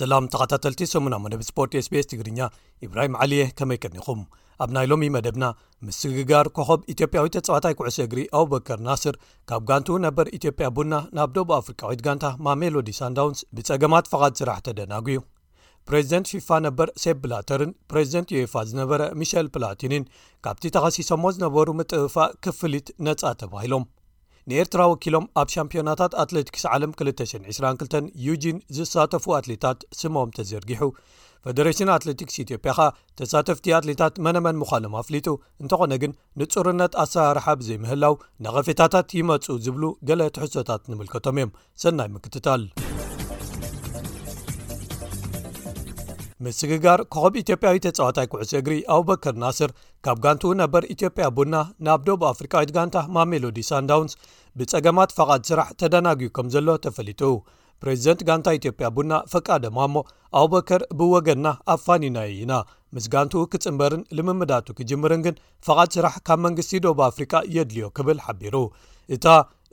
ሰላም ተኸታተልቲ ሰሙና መደብ ስፖርት ስቤስ ትግርኛ ኢብራሂም ዓሊየ ከመይ ቀኒኹም ኣብ ናይ ሎሚ መደብና ምስግጋር ኮኸብ ኢትዮጵያዊ ተጻዋታይ ኩዕሶ እግሪ ኣቡበከር ናስር ካብ ጋንቱ ነበር ኢትዮጵያ ቡና ናብ ዶብ ኣፍሪቃዊት ጋንታ ማሜሎዲ ሳንዳውንስ ብጸገማት ፍቓድ ስራሕ ተደናጉዩ ፕሬዚደንት ፊፋ ነበር ሴብ ብላተርን ፕሬዚደንት ዩኤፋ ዝነበረ ሚሸል ፕላቲኒን ካብቲ ተኸሲሶሞ ዝነበሩ ምጥብፋእ ክፍሊት ነጻ ተባሂሎም ንኤርትራ ወኪሎም ኣብ ሻምፕዮናታት ኣትለቲክስ ዓለም 222 ዩጂን ዝሳተፉ ኣትሌታት ስሞም ተዘርጊሑ ፈደሬሽን ኣትለቲክስ ኢትዮጵያ ኸኣ ተሳተፍቲ ኣትሌታት መነመን ምዃኖም ኣፍሊጡ እንተኾነ ግን ንፁርነት ኣሰራርሓ ብዘይምህላው ነቐፌታታት ይመፁ ዝብሉ ገለ ትሕሶታት ንምልከቶም እዮም ሰናይ ምክትታል ምስግጋር ኮኸብ ኢትዮጵያዊ ተጻዋታይ ኩዕሶ እግሪ ኣውበከር ናስር ካብ ጋንትኡ ነበር ኢትዮጵያ ቡና ናብ ዶብ ኣፍሪካዊት ጋንታ ማሜሎዲ ሳንዳውንስ ብጸገማት ፈቓድ ስራሕ ተደናግዩ ከም ዘሎ ተፈሊጡ ፕሬዚደንት ጋንታ ኢትዮጵያ ቡና ፈቃደማሞ ኣውበከር ብወገና ኣፋኒናይ ኢና ምስ ጋንትኡ ክጽምበርን ልምምዳቱ ክጅምርን ግን ፈቓድ ስራሕ ካብ መንግስቲ ዶብ ኣፍሪቃ የድልዮ ክብል ሓቢሩ እታ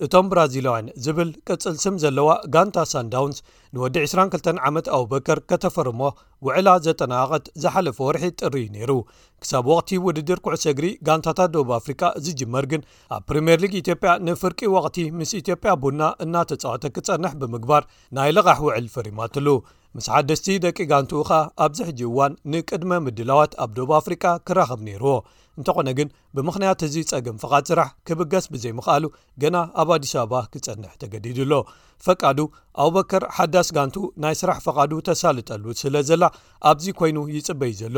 እቶም ብራዚላውያን ዝብል ቅጽል ስም ዘለዋ ጋንታ ሳንዳውንስ ንወዲ 22 ዓመት ኣውበከር ከተፈርሞ ውዕላ ዘጠናቐቐት ዝሓለፈ ወርሒ ጥሪ እዩ ነይሩ ክሳብ ወቕቲ ውድድር ኩዕሶ እግሪ ጋንታታት ደቡብ ኣፍሪቃ ዝጅመር ግን ኣብ ፕሪምየር ሊግ ኢትዮጵያ ንፍርቂ ወቕቲ ምስ ኢትዮጵያ ቡና እናተጻወተ ክጸንሕ ብምግባር ናይ ልቓሕ ውዕል ፈሪማትሉ ምስ ሓደስቲ ደቂ ጋንትኡ ከኣ ኣብዚ ሕጂ እዋን ንቅድመ ምድላዋት ኣብ ደቡብ ኣፍሪቃ ክራኸብ ነይርዎ እንተኾነ ግን ብምኽንያት እዚ ጸገም ፍቓድ ስራሕ ክብገስ ብዘይምኽኣሉ ገና ኣብ ኣዲስ ኣበባ ክጸንሕ ተገዲዱ ኣሎ ፈቃዱ ኣውበከር ሓዳስ ጋንቱ ናይ ስራሕ ፈቓዱ ተሳልጠሉ ስለ ዘላ ኣብዚ ኮይኑ ይጽበዩ ዘሎ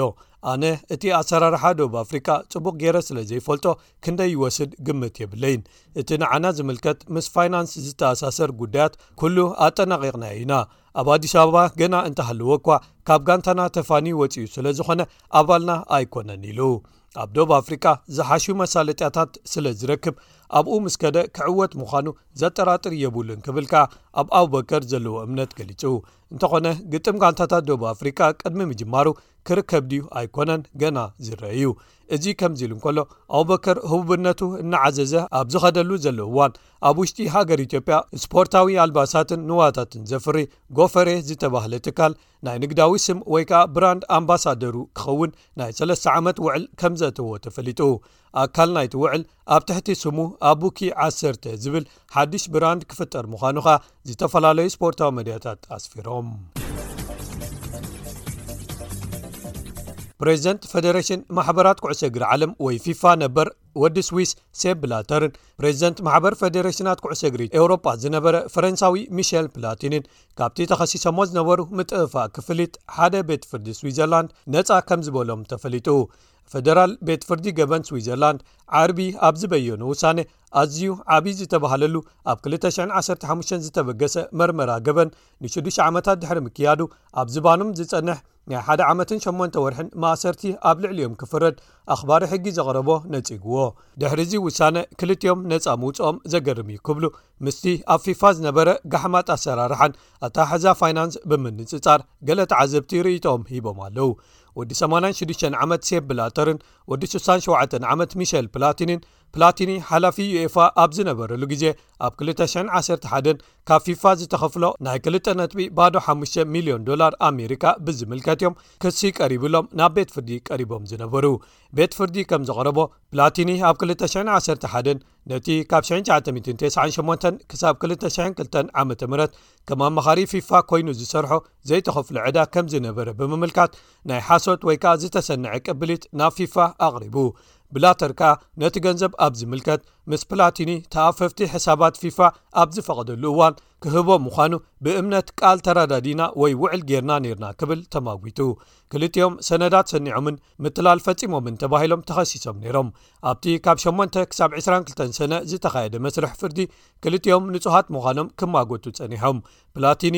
ኣነ እቲ ኣሰራርሓ ዶብ ኣፍሪቃ ጽቡቕ ገይረ ስለ ዘይፈልጦ ክንደይ ይወስድ ግምት የብለይን እቲ ንዓና ዝምልከት ምስ ፋይናንስ ዝተኣሳሰር ጉዳያት ኩሉ ኣጠናቂቕና ኢና ኣብ ኣዲስ ኣበባ ገና እንተሃለዎ እኳ ካብ ጋንታና ተፋኒ ወፅኡ ስለ ዝኾነ ኣባልና ኣይኮነን ኢሉ ኣብ ዶብ ኣፍሪቃ ዝሓሹ መሳለጥያታት ስለ ዝረክብ ኣብኡ ምስ ከደ ክዕወት ምዃኑ ዘጠራጥር የብሉን ክብል ከኣ ኣብ ኣውበከር ዘለዎ እምነት ገሊጹ እንተኾነ ግጥም ጋንታታት ዶብ ኣፍሪቃ ቅድሚ ምጅማሩ ክርከብ ድዩ ኣይኮነን ገና ዝረአ እዩ እዚ ከምዚ ኢሉ እንከሎ ኣውበከር ህቡብነቱ እናዓዘዘ ኣብ ዝኸደሉ ዘለ እዋን ኣብ ውሽጢ ሃገር ኢትዮጵያ ስፖርታዊ ኣልባሳትን ንዋታትን ዘፍሪ ጎፈሬ ዝተባህለ ትካል ናይ ንግዳዊ ስም ወይ ከኣ ብራንድ ኣምባሳደሩ ክኸውን ናይ ሰለስተ ዓመት ውዕል ከም ዘእተዎ ተፈሊጡ። ኣካል ናይቲ ውዕል ኣብ ትሕቲ ስሙ ኣቡኪ ዓሰርተ ዝብል ሓድሽ ብራንድ ክፍጠር ምዃኑ ከኣ ዝተፈላለዩ ስፖርታዊ መድያታት ኣስፊሮም። ፕሬዚደንት ፈደሬሽን ማሕበራት ኩዕሶ እግሪ ዓለም ወይ ፊፋ ነበር ወዲ ስዊስ ሴብ ብላተርን ፕሬዚደንት ማሕበር ፈደሬሽናት ኩዕሶ እግሪ ኤውሮጳ ዝነበረ ፈረንሳዊ ሚሸል ፕላቲንን ካብቲ ተኸሲሰሞ ዝነበሩ ምጥፋእ ክፍሊት ሓደ ቤት ፍርዲ ስዊዘርላንድ ነፃ ከም ዝበሎም ተፈሊጡ ፈደራል ቤት ፍርዲ ገበን ስዊዘርላንድ ዓርቢ ኣብ ዝበየኑ ውሳነ ኣዝዩ ዓብዪ ዝተባሃለሉ ኣብ 215 ዝተበገሰ መርመራ ገበን ን6ዱሽ ዓመታት ድሕሪ ምክያዱ ኣብ ዝባኖም ዝፀንሕ ናይ ሓደ ዓመትን ሸሞንተ ወርሕን ማእሰርቲ ኣብ ልዕሊኦም ክፍረድ ኣኽባሪ ሕጊ ዘቕረቦ ነጺግዎ ድሕሪዚ ውሳነ ክልቲኦም ነፃ ምውፅኦም ዘገርም እዩ ክብሉ ምስቲ ኣብ ፊፋ ዝነበረ ጋሕማጥ ኣሰራርሓን ኣታ ሕዛ ፋይናንስ ብምንፅፃር ገለ ተዓዘብቲ ርእይቶኦም ሂቦም ኣለው ወዲ 86 ዓመት ሴብ ብላተርን ወዲ 67 ዓመት ሚሸል ፕላቲንን ፕላቲኒ ሓላፊ ዩኤፋ ኣብ ዝነበረሉ ግዜ ኣብ 201 ካብ ፊፋ ዝተኸፍሎ ናይ 2.05 ሚልዮን ዶላር ኣሜሪካ ብዝምልከት እዮም ክሲ ቀሪብሎም ናብ ቤት ፍርዲ ቀሪቦም ዝነበሩ ቤት ፍርዲ ከም ዘቕረቦ ፕላቲኒ ኣብ 211 ነቲ ካብ 9998 ክሳብ 22 ዓ ም ከም ኣማኻሪ ፊፋ ኮይኑ ዝሰርሖ ዘይተኸፍሎ ዕዳ ከም ዝነበረ ብምምልካት ናይ ሓሶት ወይ ከኣ ዝተሰነዐ ቅብሊት ናብ ፊፋ ኣቕሪቡ ብላተር ከኣ ነቲ ገንዘብ ኣብ ዝምልከት ምስ ፕላቲኒ ተኣፈፍቲ ሕሳባት ፊፋ ኣብ ዝፈቐደሉ እዋን ክህቦ ምዃኑ ብእምነት ቃል ተረዳዲና ወይ ውዕል ጌርና ነርና ክብል ተማጒቱ ክልቲኦም ሰነዳት ሰኒዖምን ምትላል ፈጺሞምን ተባሂሎም ተኸሲሶም ነይሮም ኣብቲ ካብ 8 ክሳብ 22 ሰነ ዝተኻየደ መስርሕ ፍርዲ ክልቲኦም ንጹሃት ምዃኖም ክማጎቱ ጸኒሖም ፕላቲኒ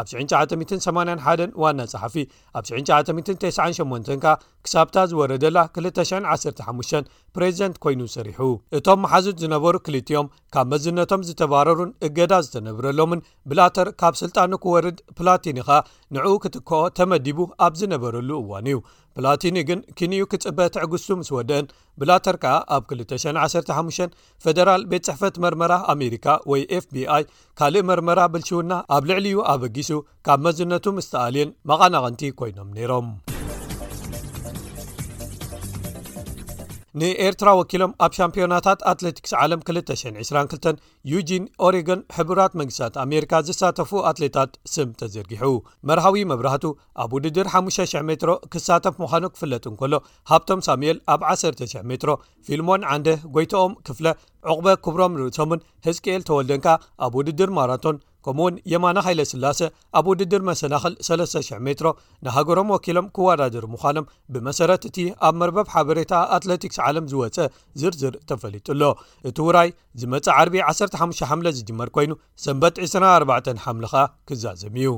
ኣብ 981 ዋና ጸሓፊ ኣብ 998 ከኣ ክሳብታ ዝወረደላ 215 ፕሬዚደንት ኮይኑ ሰሪሑ እቶም መሓዙት ዝነበሩ ክልቲኦም ካብ መዝነቶም ዝተባረሩን እገዳ ዝተነብረሎምን ብላተር ካብ ስልጣኑ ክወርድ ፕላቲኒ ከኣ ንዕኡ ክትከኦ ተመዲቡ ኣብ ዝነበረሉ እዋን እዩ ፕላቲኒ ግን ኪንኡ ክጽበ ትዕግስቱ ምስ ወደአን ብላተር ከኣ ኣብ 2015 ፈደራል ቤት ጽሕፈት መርመራ ኣሜሪካ ወይ ኤፍቢኣይ ካልእ መርመራ ብልሽውና ኣብ ልዕሊኡ ኣበጊሱ ካብ መዝነቱ ምስ ተኣልየን መቓናቕንቲ ኮይኖም ነይሮም ንኤርትራ ወኪሎም ኣብ ሻምፒዮናታት ኣትሌቲክስ ዓለም 222 ዩጂን ኦሬጎን ሕቡራት መንግስታት ኣሜሪካ ዝሳተፉ ኣትሌታት ስም ተዘርጊሑ መርሃዊ መብራህቱ ኣብ ውድድር 5,00 ሜትሮ ክሳተፍ ምዃኑ ክፍለጥ እንከሎ ሃብቶም ሳሙኤል ኣብ 1,00 ሜትሮ ፊልሞን ዓንደ ጎይትኦም ክፍለ ዕቑበ ክብሮም ርእሶምን ህዝቅኤል ተወልደን ከኣ ኣብ ውድድር ማራቶን ከምኡ እውን የማና ሃይለ ስላሰ ኣብ ውድድር መሰናኽል 3,00 ሜትሮ ንሃገሮም ወኪሎም ክወዳድሩ ምዃኖም ብመሰረት እቲ ኣብ መርበብ ሓበሬታ ኣትለቲክስ ዓለም ዝወፀ ዝርዝር ተፈሊጡ ኣሎ እቲ ውራይ ዝመፅእ ዓርቢ 15 ሓምለ ዝጅመር ኮይኑ ሰንበት ዕስራን ኣርባዕተን ሓምልኻ ክዛዘም እዩ።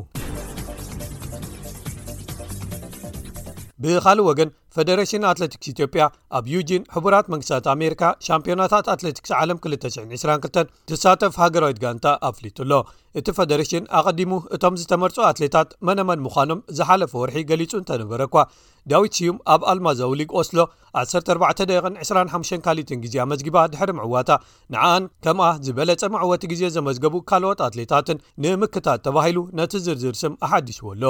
ብኻልእ ወገን ፈደረሽን ኣትለቲክስ ኢትዮጵያ ኣብ ዩጂን ሕቡራት መንግስታት ኣሜሪካ ሻምፒዮናታት ኣትለቲክስ ዓለም 222 ትሳተፍ ሃገራዊት ጋንታ ኣፍሊጡ ኣሎ እቲ ፈደረሽን ኣቐዲሙ እቶም ዝተመርፁ ኣትሌታት መነመን ምዃኖም ዝሓለፈ ወርሒ ገሊጹ እንተነበረ እኳ ዳዊት ስዩም ኣብ ኣልማዛውሊግ ኦስሎ 14 ደቂቕን 25 ካሊትን ግዜ ኣመዝጊባ ድሕሪ ምዕዋታ ንዓኣን ከምኣ ዝበለጸ መዕወቲ ግዜ ዘመዝገቡ ካልኦት ኣትሌታትን ንምክታት ተባሂሉ ነቲ ዝርዝር ስም ኣሓዲሽዎ ኣሎ።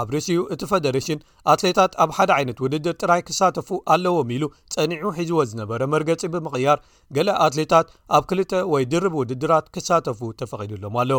ኣብ ርእሲኡ እቲ ፈደረሽን ኣትሌታት ኣብ ሓደ ዓይነት ውድድር ጥራይ ክሳተፉ ኣለዎም ኢሉ ጸኒዑ ሒዝዎ ዝነበረ መርገጺ ብምቕያር ገለ ኣትሌታት ኣብ ክልተ ወይ ድርብ ውድድራት ክሳተፉ ተፈቒዱሎም ኣሎ።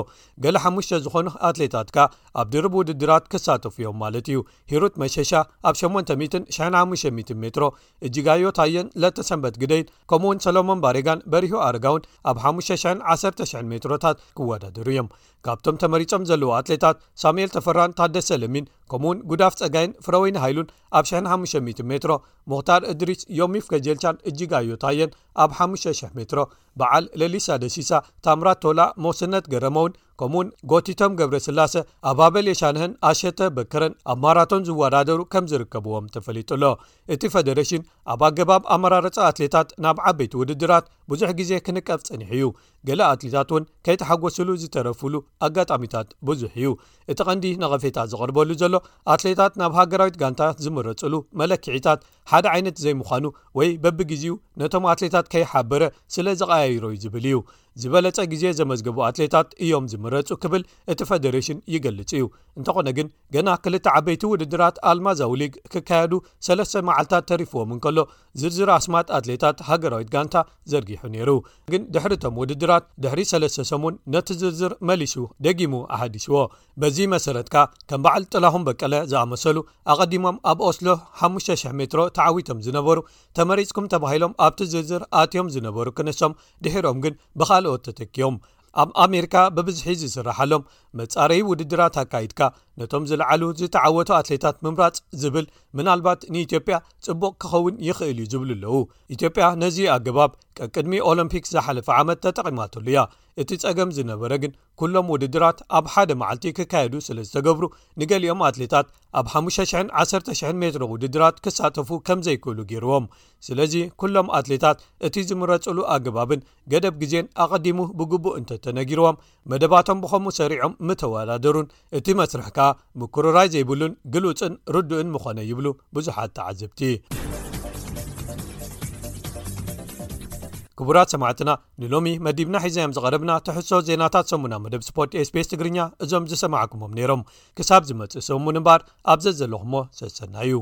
ገለ ሓሙሽተ ዝኾኑ ኣትሌታት ከኣ ኣብ ድርብ ውድድራት ክሳተፉ'ዮም ማለት እዩ። ሂሩት መሸሻ ኣብ ሸሞንተ ሚትን ሽሕን ሓሙሽተ ሚትን ሜትሮ፣ እጅጋዮ ታየን ለተሰንበት ግደይን ከምኡውን ሰሎሞን ባሬጋን በሪሁ ኣረጋውን ኣብ 5ሸሕን ዓሰርተ ሽሕን ሜትሮታት ክወዳደሩ እዮም ካብቶም ተመሪፆም ዘለዉ ኣትሌታት ሳሙኤል ተፈራን ታደሰ ለሚን ከምኡውን ጉዳፍ ፀጋይን ፍረወይኒ ሃይሉን ኣብ ሸሕን ሓ00 ሜትሮ ሙክታር እድሪስ ዮሚፍ ከጀልቻን እጅጋዮ ታየን ኣብ ሓ00 ሜትሮ በዓል ለሊሳ ደሲሳ ታምራት ቶላ ሞስነት ገረመውን ከምኡውን ጎቲቶም ገብረ ስላሰ ኣባበል የሻንሀን ኣሸተ በከረን ኣብ ማራቶን ዝወዳደሩ ከም ዝርከብዎም ተፈሊጡ ኣሎ እቲ ፈደረሽን ኣብ ኣገባብ ኣመራርፃ ኣትሌታት ናብ ዓበይቲ ውድድራት ብዙሕ ግዜ ክንቀፍ ፀኒሑ እዩ ገለ ኣትሌታት እውን ከይተሓጎስሉ ዝተረፍሉ ኣጋጣሚታት ብዙሕ እዩ እቲ ቐንዲ ነቐፌታ ዝቕርበሉ ዘሎ ኣትሌታት ናብ ሃገራዊት ጋንታ ዝምረፅሉ መለክዒታት ሓደ ዓይነት ዘይምዃኑ ወይ በቢግዜኡ ነቶም ኣትሌታት ከይሓበረ ስለ ዘቐያይሮ እዩ ዝብል እዩ ዝበለፀ ግዜ ዘመዝገቡ ኣትሌታት እዮም ዝምረፁ ክብል እቲ ፌዴሬሽን ይገልፅ እዩ። እንተኾነ ግን ገና ክልተ ዓበይቲ ውድድራት ኣልማዛዊ ሊግ ክካየዱ ሰለስተ መዓልታት ተሪፍዎም እንከሎ ዝርዝር ኣስማት ኣትሌታት ሃገራዊት ጋንታ ዘርጊሑ ነይሩ። ግን ድሕሪ እቶም ውድድራት ድሕሪ ሰለስተ ሰሙን ነቲ ዝርዝር መሊሱ ደጊሙ ኣሓዲስዎ። በዚ መሰረት ከኣ ከም በዓል ጥላሁን በቀለ ዝኣመሰሉ ኣቐዲሞም ኣብ ኦስሎ ሓሙሽተ ሽሕ ሜትሮ ተዓዊቶም ዝነበሩ ተመሪፅኩም ተባሂሎም ኣብቲ ዝርዝር ኣትዮም ዝነበሩ ክንሶም ድሒሮም ግን ብኻልኦት ተተኪዮም ኣብ ኣሜሪካ ብብዝሒ ዝስራሓሎም መጻረይ ውድድራት ኣካይድካ ነቶም ዝለዓሉ ዝተዓወቱ ኣትሌታት ምምራፅ ዝብል ምናልባት ንኢትዮጵያ ፅቡቕ ክኸውን ይኽእል እዩ ዝብሉ ኣለዉ ኢትዮጵያ ነዚ ኣገባብ ቀቅድሚ ኦሎምፒክ ዝሓለፈ ዓመት ተጠቒማትሉ እያ እቲ ጸገም ዝነበረ ግን ኩሎም ውድድራት ኣብ ሓደ መዓልቲ ክካየዱ ስለ ዝተገብሩ ንገሊኦም ኣትሌታት ኣብ 5,00ን 10,00ን ሜትሮ ውድድራት ክሳተፉ ከም ዘይክእሉ ገይርዎም ስለዚ ኩሎም ኣትሌታት እቲ ዝምረፅሉ ኣገባብን ገደብ ግዜን ኣቐዲሙ ብግቡእ እንተተነጊርዎም መደባቶም ብኸምኡ ሰሪዖም ምተወዳደሩን እቲ መስርሕ ከኣ ምኩርራይ ዘይብሉን ግሉፅን ርዱእን ምኾነ ይብሉ ብዙሓት ተዓዘብቲ ክቡራት ሰማዕትና ንሎሚ መዲብና ሒዝናዮም ዝቐረብና ትሕሶ ዜናታት ሰሙን ኣብ መደብ ስፖርት ኤስቤስ ትግርኛ እዞም ዝሰማዕኩሞም ነይሮም ክሳብ ዝመጽእ ሰሙን እምበር ኣብ ዘዘለኹሞ ሰሰናዩ